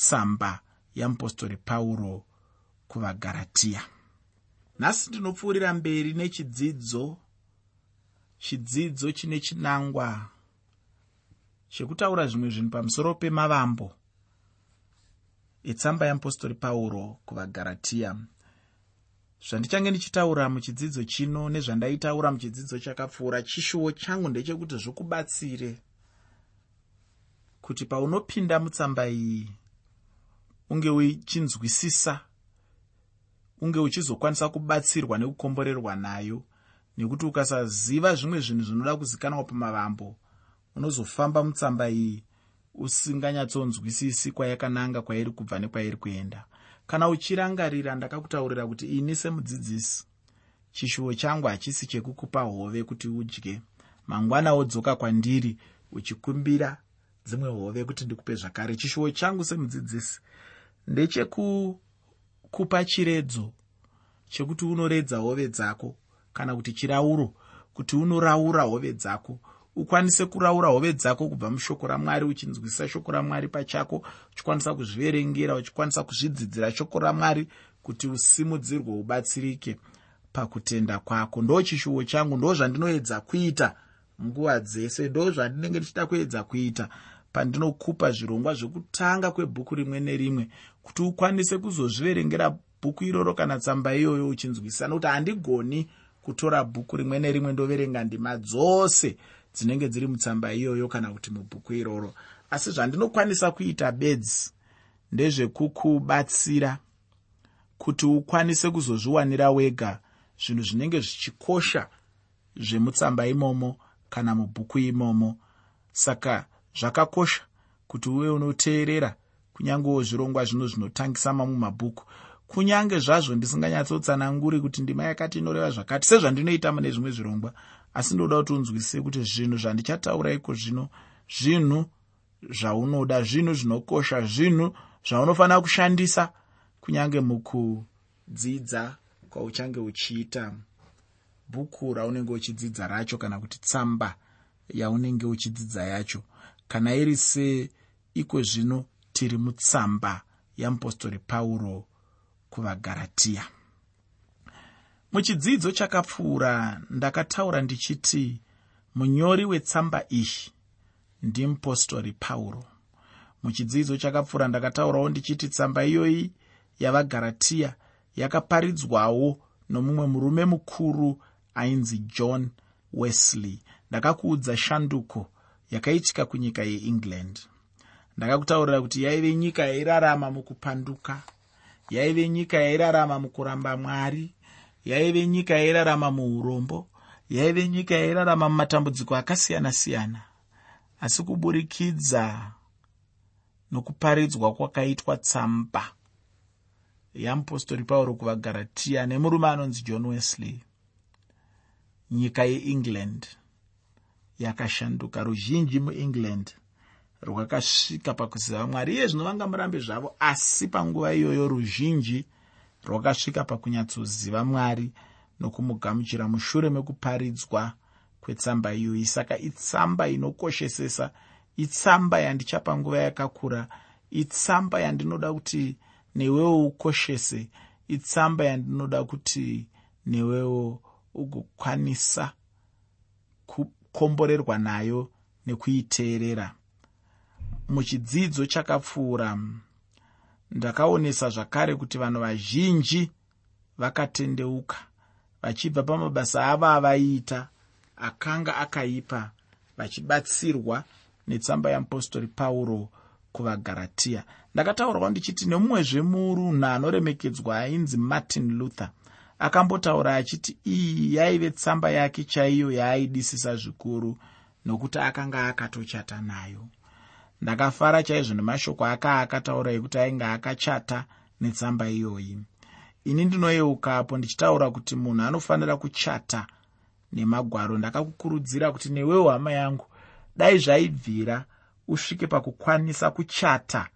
mutsamba yamupostori pauro kuvagaratiya nhasi ndinopfuurira mberi nechidzidzo chidzidzo chine chinangwa chekutaura zvimwe zvinhu pamusoro pemavambo etsamba yamupostori pauro kuvagaratiya zvandichange ndichitaura muchidzidzo chino nezvandaitaura muchidzidzo chakapfuura chishuwo changu ndechekuti zvokubatsire kuti paunopinda mutsamba iyi unge uchinzwisisa unge uchizokwanisa kubatsirwa nekukomborerwa nayo nekuti ukasaziva zvimwe zvinhu zvinoda kuzikanwa pamavambo unozofamba mutsamba iyi usinganyatsonzwisisi kwayakananga kwairi kubva nekwairi kuenda. Kana uchirangarira ndakakutaurira kuti ini semudzidzisi chishuwo changu hachisi chekukupa hove kuti udye. Mangwana wodzoka kwandiri uchikumbira dzimwe hove kuti ndikupe zvakare. Chishuwo changu semudzidzisi ndechekukupa chiredzo chekuti unoredza hove dzako kana kuti chirauro kuti unoraura hove dzako ukwanise kuraura hove dzako kubva mushoko ramwari uchinzwisisa shoko ramwari pachako uchikwanisa kuzviverengera uchikwanisa kuzvidzidzira shoko ramwari kuti usimudzirwe ubatsirike pakutenda kwako. Ndo chishuwo changu ndo zvandinoedza kuita nguva dzese ndo zvandinenge ndichida kuedza kuita pandinokupa zvirongwa zvekutanga kwebhuku rimwe nerimwe kuti ukwanise kuzozviverengera bhuku iroro kana tsamba iyoyo uchinzwisisa. Nokuti handigoni kutora bhuku rimwe nerimwe ndoverenga ndima dzose dzinenge dziri mutsamba iyoyo kana kuti mubhuku iroro. Asi zvandinokwanisa kuita bedzi ndezvekukubatsira kuti ukwanise kuzozviwanira wega zvinhu zvinenge zvichikosha zvemutsamba imomo kana mubhuku imomo. Saka zvakakosha kuti uve unoteerera kunyangewo zvirongwa zvino zvinotangisa mamwe mabhuku kunyange zvazvo ndisinganyatsotsananguri kuti ndima yakati inoreva zvakati sezvandinoita mune zvimwe zvirongwa asi ndoda kuti unzwisise kuti zvinhu zvandichataura iko zvino zvinhu zvaunoda zvinhu zvinokosha zvinhu zvaunofanira kushandisa kunyange mukudzidza kwauchange uchiita bhuku raunenge uchidzidza racho kana kuti tsamba yaunenge uchidzidza yacho kana iri seiko zvino tiri mutsamba yamupostori pauro kuvagaratiya muchidzidzo chakapfuura ndakataura ndichiti munyori wetsamba iyi ndimupostori pauro. Muchidzidzo chakapfuura ndakataurawo ndichiti tsamba iyoyi yavagaratiya yakaparidzwawo nomumwe murume mukuru ainzi john wesley. Ndakakuudza shanduko yakaitika kunyika yeengland. Ndakakutaurira kuti yaive nyika yairarama mukupanduka yaive nyika yairarama mukuramba mwari yaive nyika yairarama muurombo yaive nyika yairarama mumatambudziko akasiyana-siyana. Asi kuburikidza nokuparidzwa kwakaitwa tsamba yamupostori pauro kuvagaratiya nemurume anonzi john wesley nyika yeengland yakashanduka ruzhinji muengland rwakasvika pakuziva mwari iye zvino vanga murambe zvavo asi panguva iyoyo ruzhinji rwakasvika pakunyatsoziva mwari nokumugamuchira mushure mekuparidzwa kwetsamba iyoyi saka itsamba inokoshesesa itsamba yandichapa nguva yakakura itsamba yandinoda kuti newewo ukoshese itsamba yandinoda kuti newewo ugokwanisa kukomborerwa nayo nekuiteerera. Muchidzidzo chakapfuura. Ndakaonesa zvakare kuti vanhu vazhinji vakatendeuka vachibva pamabasa avo avaiita akanga akaipa vachibatsirwa netsamba yamupostori pauro kuvagaratiya ndakataurawo ndichiti nemumwezve murunhu anoremekedzwa ainzi martin luther akambotaura achiti iyi yaive tsamba yake chaiyo yaaidisisa zvikuru nokuti akanga akatochata nayo. Ndakafara chaizvo nemashoko aka akataura ekuti ainge akachata netsamba iyoyi. Ini ndinoyeukapo ndichitaura kuti munhu anofanira kuchata nemagwaro. Ndakakukurudzira kuti newewo hama yangu dai zvaibvira usvike pakukwanisa kuchata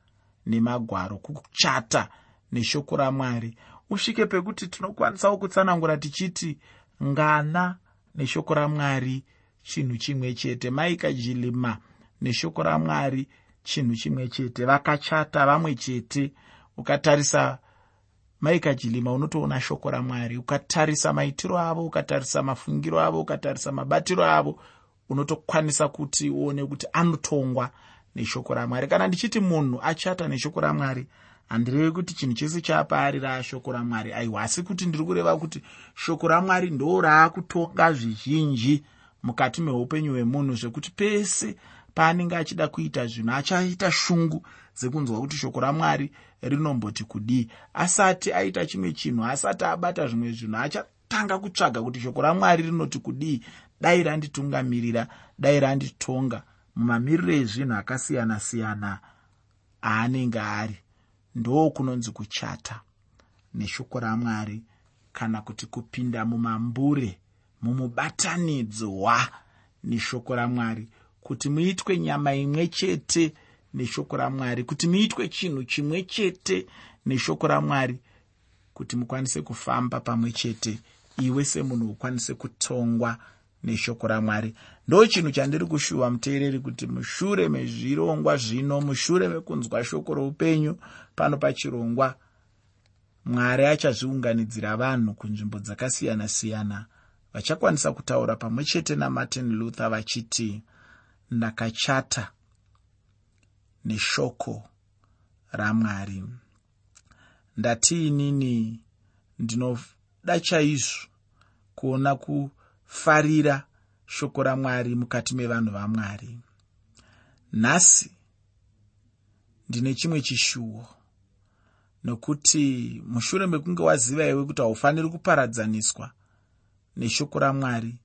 nemagwaro kuchata neshoko ramwari usvike pekuti tinokwanisawo kutsanangura tichiti ngana neshoko ramwari chinhu chimwe chete. Maika jilima neshoko ramwari chinhu chimwe chete. Vakachata vamwe chete ukatarisa maikajilima unotoona shoko ramwari. Ukatarisa maitiro avo ukatarisa mafungiro avo ukatarisa mabatiro avo unotokwanisa kuti uone kuti anotongwa neshoko ramwari. Kana ndichiti munhu achata neshoko ramwari handirevi kuti chinhu chese chapaari raashoko ramwari. Aiwa asi kuti ndiri kureva kuti shoko ramwari ndo raakutonga zvizhinji mukati meupenyu hwemunhu zvekuti pese paanenge achida kuita zvinhu achaita shungu dzekunzwa kuti shoko ramwari rinomboti kudii. Asati aita chimwe chinhu asati abata zvimwe zvinhu achatanga kutsvaga kuti shoko ramwari rinoti kudii. Dai randitungamirira dai randitonga mumamiriro ezvinhu akasiyana-siyana aanenge ari ndo kunonzi kuchata neshoko ramwari kana kuti kupinda mumambure mumubatanidzwa neshoko ramwari. Kuti muitwe nyama imwe chete neshoko ramwari kuti muitwe chinhu chimwe chete neshoko ramwari kuti mukwanise kufamba pamwe chete iwe semunhu ukwanise kutongwa neshoko ramwari ndo chinhu chandiri kushuva muteereri kuti mushure mezvirongwa zvino mushure mekunzwa shoko roupenyu pano pachirongwa mwari achazviunganidzira vanhu kunzvimbo dzakasiyana-siyana vachakwanisa kutaura pamwe chete namartin luther vachiti ndakachata neshoko ramwari. Ndatiinini? Ndinoda chaizvo kuona kufarira shoko ramwari mukati mevanhu vamwari. Nhasi ndine chimwe chishuwo nokuti mushure mekunge waziva iwe kuti haufaniri kuparadzaniswa neshoko ramwari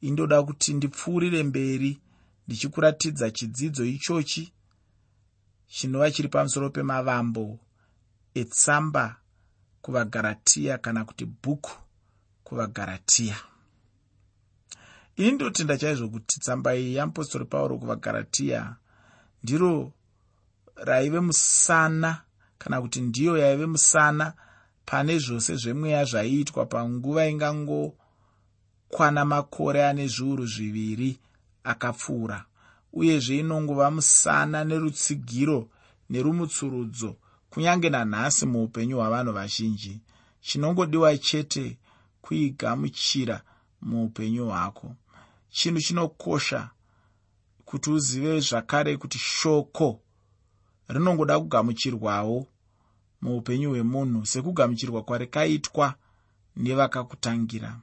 indoda kuti ndipfuurire mberi ndichikuratidza chidzidzo ichochi chinova chiri pamusoro pemavambo etsamba kuvagaratiya kana kuti bhuku kuvagaratiya ini ndotenda chaizvo kuti tsamba iyi yeapostori pauro kuvagaratiya ndiro raive musana kana kuti ndiyo yaive musana pane zvose zvemweya zvaiitwa panguva ingangokwana makore ane zviuru zviviri akapfuura. Uyezve inongova musana nerutsigiro nerumutsurudzo kunyange nanhasi muupenyu hwavanhu vazhinji. Chinongodiwa chete kuigamuchira muupenyu hwako chinhu chinokosha kuti uzive zvakare kuti shoko rinongoda kugamuchirwawo muupenyu hwemunhu. Sekugamuchirwa kwarikaitwa nevakakutangira.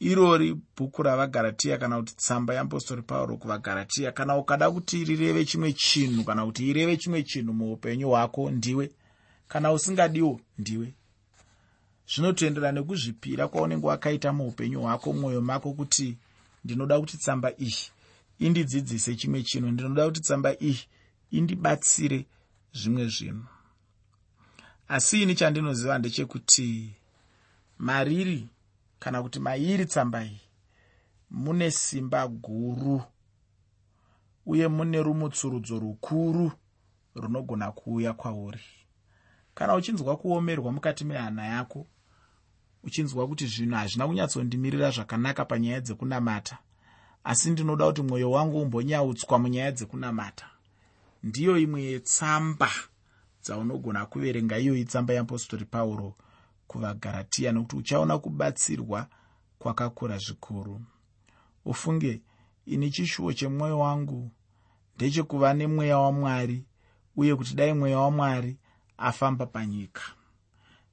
Irori bhuku ravagaratiya kana kuti tsamba yeapostori pauro kuvagaratiya kana ukada kuti rireve chimwe chinhu kana kuti ireve chimwe chinhu muupenyu hwako ndiwe. Kana usingadiwo ndiwe. Zvinotoendera nekuzvipira kwaunenge wakaita muupenyu hwako mwoyo mako kuti ndinoda kuti tsamba iyi indidzidzise chimwe chinhu ndinoda kuti tsamba iyi indibatsire zvimwe zvinhu. Asi ini chandinoziva ndechekuti mariri kana kuti mairi tsamba iyi mune simba guru uye mune rumutsurudzo rukuru runogona kuuya kwauri. Kana uchinzwa kuomerwa mukati mehana yako uchinzwa kuti zvinhu hazvina kunyatsondimirira zvakanaka panyaya dzekunamata. Asi ndinoda kuti mwoyo wangu umbonyautswa munyaya dzekunamata. Ndiyo imwe yetsamba dzaunogona kuverenga iyoyi tsamba yeapostori pauro kuvagaratiya nokuti uchaona kubatsirwa kwakakura zvikuru. Ufunge ini chishuwo chemwoyo wangu ndechekuva nemweya wamwari uye kuti dai mweya wamwari afamba panyika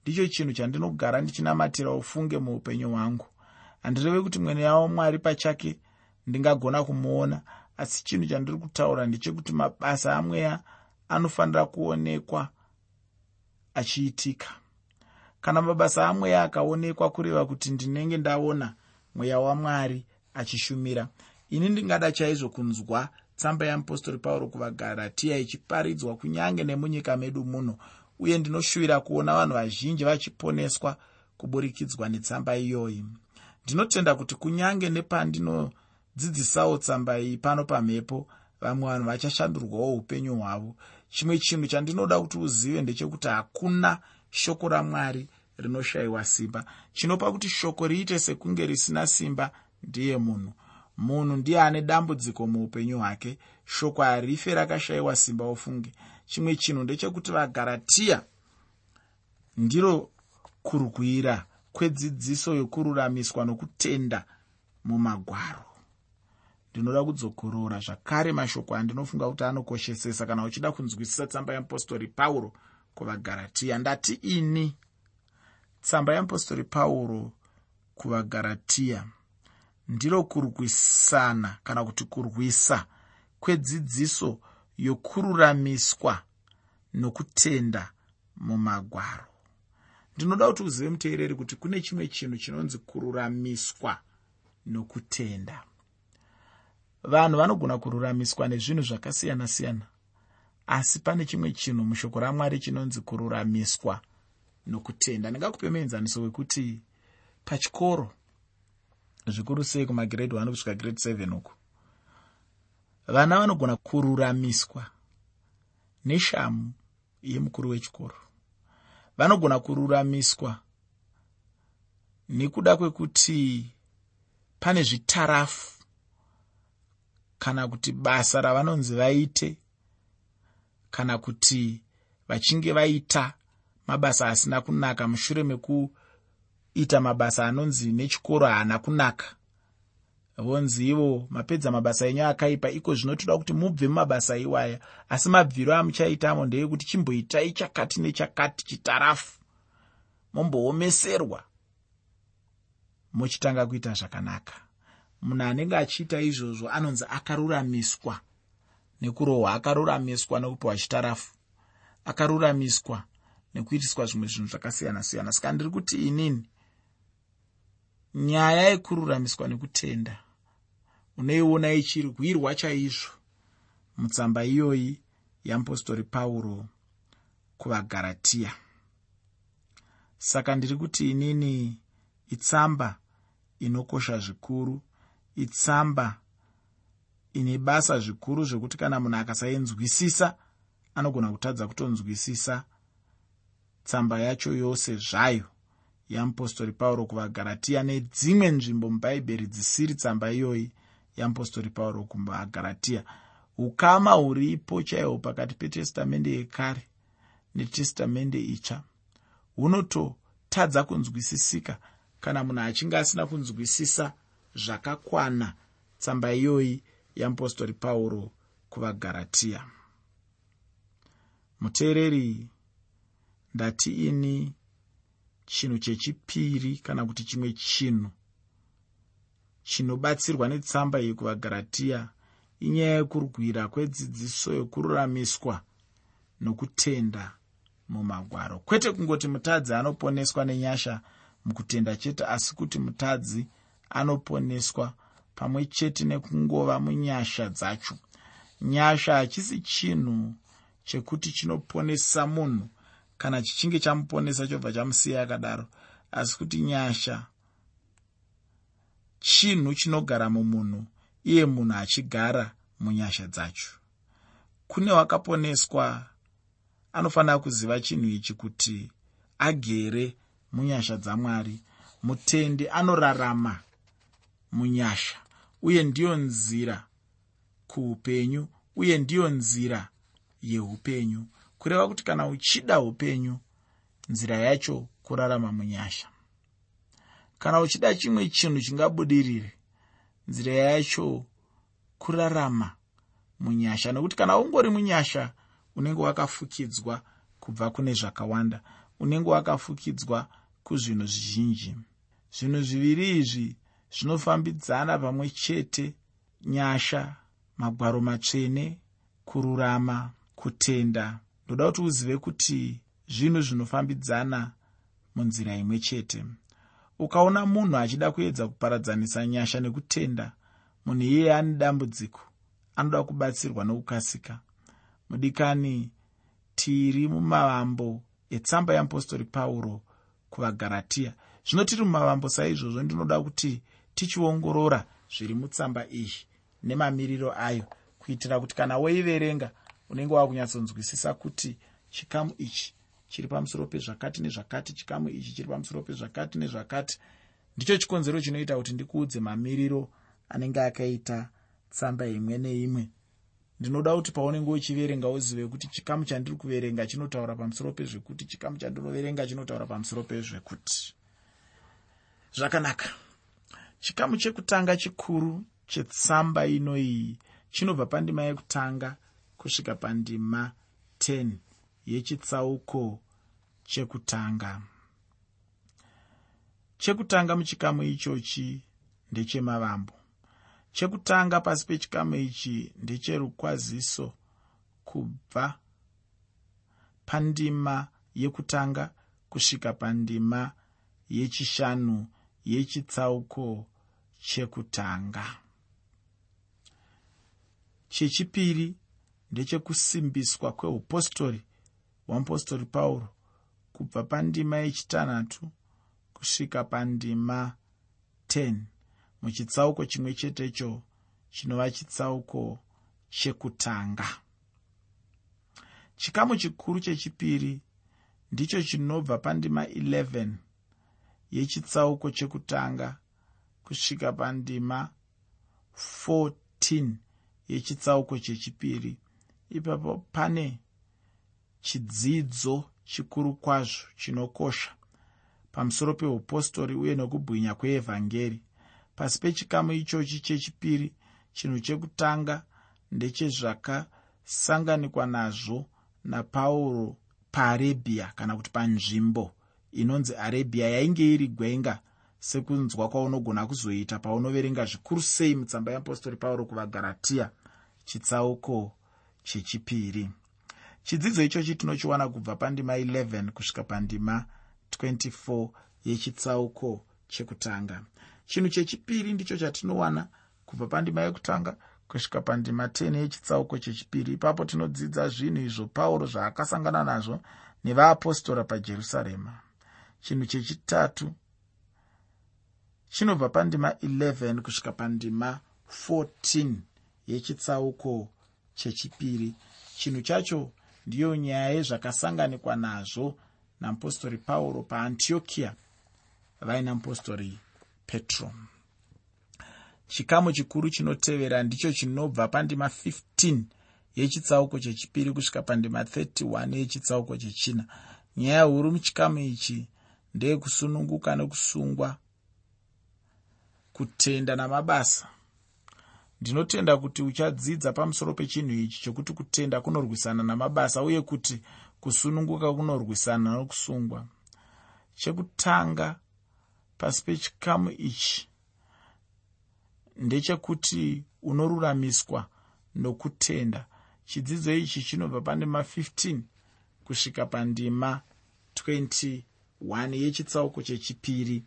ndicho chinhu chandinogara ndichinamatira ufunge muupenyu hwangu. Handireve kuti mweya wamwari pachake ndingagona kumuona asi chinhu chandiri kutaura ndechekuti mabasa amweya anofanira kuonekwa achiitika. Kana mabasa amweya akaonekwa kureva kuti ndinenge ndaona mweya wamwari achishumira ini ndingada chaizvo kunzwa tsamba yeapostori pauro kuvagaratiya ichiparidzwa kunyange nemunyika medu muno uye ndinoshuvira kuona vanhu vazhinji vachiponeswa kuburikidza netsamba iyoyi. Ndinotenda kuti kunyange nepandinodzidzisawo tsamba iyi pano pamhepo vamwe vanhu vachashandurwawo upenyu hwavo. Chimwe chinhu chandinoda kuti uzive ndechekuti hakuna shoko ramwari rinoshayiwa simba. Chinopa kuti shoko riite sekunge risina simba ndiye munhu munhu ndiye ane dambudziko muupenyu hwake. Shoko harife rakashayiwa simba ofunge. Chimwe chinhu ndechekuti vagaratiya ndiro kurwira kwedzidziso yokururamiswa nokutenda mumagwaro. Ndinoda kudzokorora zvakare mashoko andinofunga kuti anokoshesesa kana uchida kunzwisisa tsamba yeapostori pauro kuvagaratiya ndati ini tsamba yeapostori pauro kuvagaratiya ndiro kurwisana kana kuti kurwisa kwedzidziso yokururamiswa nokutenda mumagwaro. Ndinoda kuti uzive muteereri kuti kune chimwe chinhu chinonzi kururamiswa nokutenda. Vanhu vanogona kururamiswa nezvinhu zvakasiyana-siyana asi pane chimwe chinhu mushoko ramwari chinonzi kururamiswa nokutenda. Ndingakupe muenzaniso wekuti pachikoro zvikuru sei kumagrade 1 kusvika grade 7 uku? Vana vanogona kururamiswa neshamu yemukuru wechikoro. Vanogona kururamiswa nekuda kwekuti pane zvitarafu kana kuti basa ravanonzi vaite kana kuti vachinge vaita mabasa asina kunaka mushure mekuita mabasa anonzi nechikoro haana kunaka. Vonzi ivo mapedza mabasa enyu akaipa iko zvinotoda kuti mubve mumabasa iwaya asi mabviro amuchaitamo ndeyekuti chimboitai chakati nechakati chitarafu. Momboomeserwa muchitanga kuita zvakanaka. Munhu anenge achiita izvozvo anonzi akaruramiswa nekurohwa akaruramiswa nekupiwa chitarafu. Akaruramiswa nekuitiswa zvimwe zvinhu zvakasiyana-siyana. Saka ndiri kuti inini nyaya yekururamiswa nekutenda. Unoiona ichirwirwa chaizvo mutsamba iyoyi yeapostori pauro kuvagaratiya saka ndiri kuti inini itsamba inokosha zvikuru itsamba ine basa zvikuru zvekuti kana munhu akasainzwisisa anogona kutadza kutonzwisisa tsamba yacho yose zvayo yeapostori pauro kuvagaratiya nedzimwe nzvimbo mubhaibheri dzisiri tsamba iyoyi yeapostori pauro kuvagaratiya ukama huripo chaihwo pakati petestamende yekare netestamende itsva. Hunototadza kunzwisisika kana munhu achinge asina kunzwisisa zvakakwana tsamba iyoyi yeapostori pauro kuvagaratiya muteereri ndati ini chinhu chechipiri kana kuti chimwe chinhu chinobatsirwa netsamba iyi kuvagaratiya inyaya yekurwira kwedzidziso yokururamiswa nokutenda mumagwaro. Kwete kungoti mutadzi anoponeswa nenyasha mukutenda chete asi kuti mutadzi anoponeswa pamwe chete nekungova munyasha dzacho. Nyasha hachisi chinhu chekuti chinoponesa munhu kana chichinge chamuponesa chobva chamusiya akadaro. Asi kuti nyasha chinhu chinogara mumunhu iye munhu achigara munyasha dzacho. Kune wakaponeswa anofanira kuziva chinhu ichi kuti agere munyasha dzamwari. Mutendi anorarama munyasha uye ndiyo nzira kuupenyu uye ndiyo nzira yeupenyu kureva kuti kana uchida upenyu nzira yacho kurarama munyasha. Kana uchida chimwe chinhu chingabudirire nzira yacho kurarama munyasha. Nekuti kana ungori munyasha unenge wakafukidzwa kubva kune zvakawanda unenge wakafukidzwa kuzvinhu zvizhinji. Zvinhu zviviri izvi zvinofambidzana pamwe chete nyasha magwaro matsvene kururama kutenda ndoda kuti uzive kuti zvinhu zvinofambidzana munzira imwe chete. Ukaona munhu achida kuedza kuparadzanisa nyasha nekutenda munhu iyeye ane dambudziko anoda kubatsirwa nokukasika. Mudikani tiri mumavambo etsamba yeapostori pauro kuvagaratiya zvino tiri mumavambo saizvozvo ndinoda kuti tichiongorora zviri mutsamba iyi nemamiriro ayo kuitira kuti kana woiverenga unenge wakunyatsonzwisisa kuti chikamu ichi chiri pamusoro pezvakati nezvakati chikamu ichi chiri pamusoro pezvakati nezvakati ndicho chikonzero chinoita kuti ndikuudze mamiriro anenge akaita tsamba imwe neimwe. Ndinoda kuti paunenge uchiverenga uzive kuti chikamu chandiri kuverenga chinotaura pamusoro pezvekuti chikamu chandinoverenga chinotaura pamusoro pezvekuti. Zvakanaka. Chikamu chekutanga chikuru chetsamba ino iyi chinobva pandima yekutanga kusvika pandima 10 yechitsauko chekutanga. Chekutanga muchikamu ichochi ndechemavambo. Chekutanga pasi pechikamu ichi ndecherukwaziso kubva pandima yekutanga kusvika pandima yechishanu yechitsauko chekutanga. Chechipiri ndechekusimbiswa kweupostori hwamupostori pauro kubva pandima yechitanhatu kusvika pandima 10 muchitsauko chimwe chetecho chinova chitsauko chekutanga. Chikamu chikuru chechipiri ndicho chinobva pandima 11 yechitsauko chekutanga kusvika pandima 14 yechitsauko chechipiri ipapo pane chidzidzo chikuru kwazvo chinokosha pamusoro peupostori uye nokubwinya kweevhangeri pasi pechikamu ichochi chechipiri chinhu chekutanga ndechezvakasanganikwa nazvo napauro paarebhiya kana kuti panzvimbo inonzi arebhiya yainge iri gwenga sekunzwa kwaunogona kuzoita paunoverenga zvikuru sei mutsamba yeapostori pauro kuvagaratiya chitsauko chechipiri. Chidzidzo ichochi tinochiwana kubva pandima 11 kusvika pandima 24 yechitsauko chekutanga. Chinhu chechipiri ndicho chatinowana kubva pandima yekutanga kusvika pandima 10 yechitsauko chechipiri. Ipapo tinodzidza zvinhu izvo pauro zvaakasangana nazvo nevaapostora pajerusarema. Chinhu chechitatu chinobva pandima 11 kusvika pandima 14 yechitsauko chechipiri. Chinhu chacho ndiyo nyaya yezvakasanganikwa nazvo namupostori pauro paantiokiya vaina mupostori petro. Chikamu chikuru chinotevera ndicho chinobva pandima 15 yechitsauko chechipiri kusvika pandima 31 yechitsauko chechina. Nyaya huru muchikamu ichi ndeyekusununguka nekusungwa kutenda namabasa ndinotenda kuti uchadzidza pamusoro pechinhu ichi chokuti kutenda kunorwisana namabasa uye kuti kusununguka kunorwisana nokusungwa. Chekutanga pasi pechikamu ichi ndechekuti unoruramiswa nokutenda. Chidzidzo ichi chinobva pandima 15 kusvika pandima 21 yechitsauko chechipiri.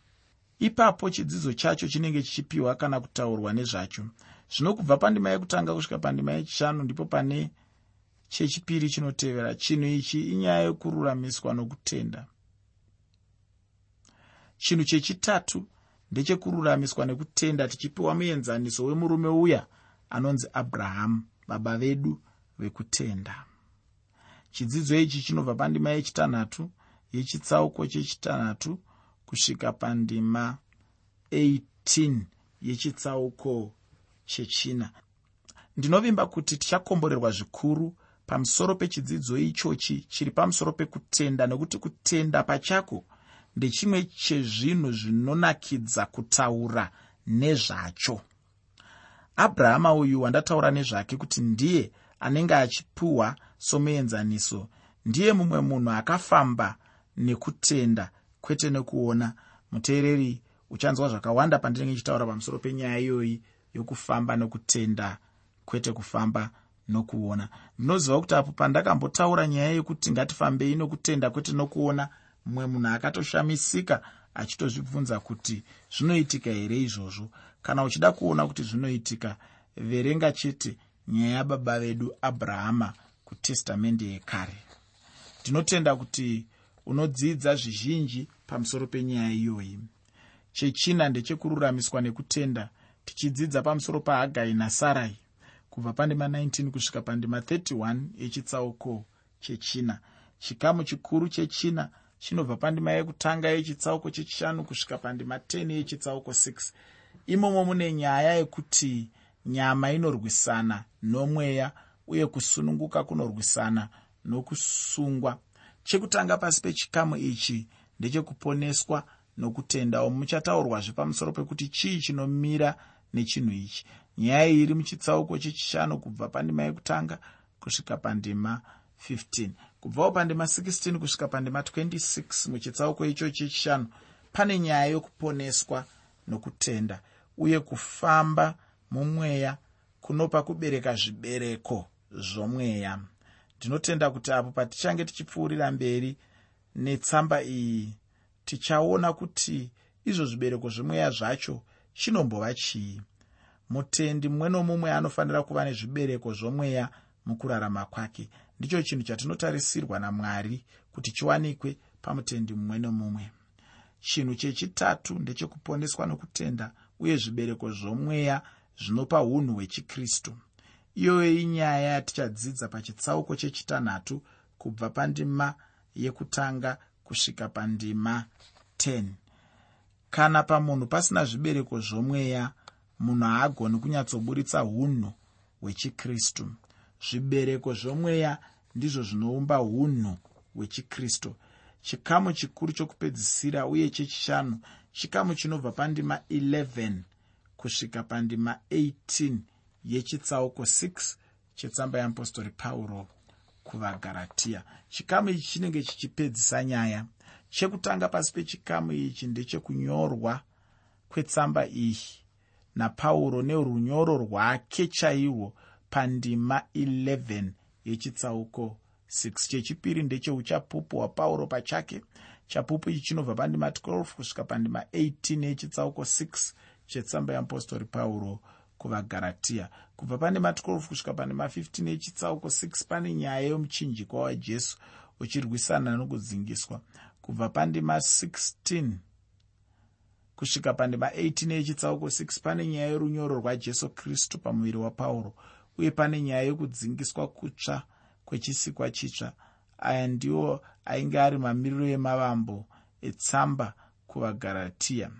Ipapo chidzidzo chacho chinenge chichipiwa kana kutaurwa nezvacho zvino kubva pandima yekutanga kusvika pandima yechishanu ndipo pane chechipiri chinotevera chinhu ichi inyaya yekururamiswa nokutenda. Chinhu chechitatu ndechekururamiswa nekutenda tichipiwa muenzaniso wemurume uya anonzi abrahamu baba vedu vekutenda. Chidzidzo ichi chinobva pandima yechitanhatu yechitsauko chechitanhatu kusvika pandima 18 yechitsauko chechina ndinovimba kuti tichakomborerwa zvikuru pamusoro pechidzidzo ichochi chiri pamusoro pekutenda nekuti kutenda pachako ndechimwe chezvinhu zvinonakidza kutaura nezvacho. Abrahama uyu wandataura nezvake kuti ndiye anenge achipiwa somuenzaniso. Ndiye mumwe munhu akafamba nekutenda kwete nekuona. Muteereri uchanzwa zvakawanda pandinenge nchitaura pamusoro penyaya iyoyi yokufamba nokutenda kwete kufamba nokuona. Ndinoziva kuti apo pandakambotaura nyaya yekuti ngatifambei nokutenda kwete nokuona mumwe munhu akatoshamisika achitozvibvunza kuti zvinoitika here izvozvo. Kana uchida kuona kuti zvinoitika verenga chete nyaya yababa vedu abrahama kutestamende yekare. Ndinotenda kuti unodzidza zvizhinji pamusoro penyaya iyoyi. Chechina ndechekururamiswa nekutenda tichidzidza pamusoro pahagai nasarai kubva pandima 19 kusvika pandima 31 yechitsauko chechina. Chikamu chikuru chechina chinobva pandima yekutanga yechitsauko chechishanu kusvika pandima 10 yechitsauko 6 imomo mune nyaya yekuti nyama inorwisana nomweya uye kusununguka kunorwisana nokusungwa. Chekutanga pasi pechikamu ichi ndechekuponeswa nokutenda muchataurwazve pamusoro pekuti chii chinomira nechinhu ichi. Nyaya iyi iri muchitsauko chechishanu kubva pandima yekutanga kusvika pandima 15 kubvawo pandima 16 kusvika pandima 26 muchitsauko icho chechishanu pane nyaya yokuponeswa nokutenda uye kufamba mumweya kunopa kubereka zvibereko zvomweya. Ndinotenda kuti apo patichange tichipfuurira mberi netsamba iyi tichaona kuti izvo zvibereko zvemweya zvacho chinombova chii? Mutendi mumwe nomumwe anofanira kuva nezvibereko zvomweya mukurarama kwake. Ndicho chinhu chatinotarisirwa namwari kuti chiwanikwe pamutendi mumwe nomumwe. Chinhu chechitatu ndechekuponeswa nokutenda uye zvibereko zvomweya zvinopa unhu hwechikristu. Iyoyo inyaya yatichadzidza pachitsauko chechitanhatu kubva pandima yekutanga kusvika pandima 10 kana pamunhu pasina zvibereko zvomweya munhu haagoni kunyatsoburitsa unhu hwechikristu. Zvibereko zvomweya ndizvo zvinoumba unhu hwechikristu. Chikamu chikuru chokupedzisira uye chechishanu chikamu chinobva pandima 11 kusvika pandima 18 yechitsauko 6 chetsamba yeapostori pauro kuvagaratiya chikamu ichi chinenge chichipedzisa nyaya chekutanga pasi pechikamu ichi ndechekunyorwa kwetsamba iyi. Napauro nerunyoro rwake chaihwo pandima 11 yechitsauko 6 chechipiri ndecheuchapupu hwapauro pachake. Chapupu ichi chinobva pandima 12 kusvika pandima 18 yechitsauko 6 chetsamba yeapostori pauro kuvagaratiya kubva pandima 12 kusvika pandima 15 yechitsauko 6 pane nyaya yomuchinjikwa wajesu uchirwisana nokudzingiswa kubva pandima 16 kusvika pandima 18 yechitsauko 6 pane nyaya yorunyoro rwajesu kristu pamuviri wapauro uye pane nyaya yokudzingiswa kutsva kwechisikwa chitsva. Aya ndiwo ainge ari mamiriro emavambo etsamba kuvagaratiya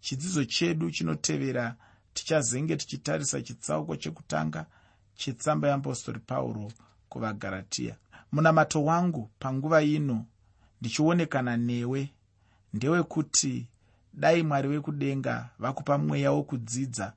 chidzidzo chedu chinotevera tichazenge tichitarisa chitsauko chekutanga chetsamba yeapostori pauro kuvagaratiya munamato wangu panguva ino ndichionekana newe. Ndewekuti dai mwari wekudenga vakupa mweya wokudzidza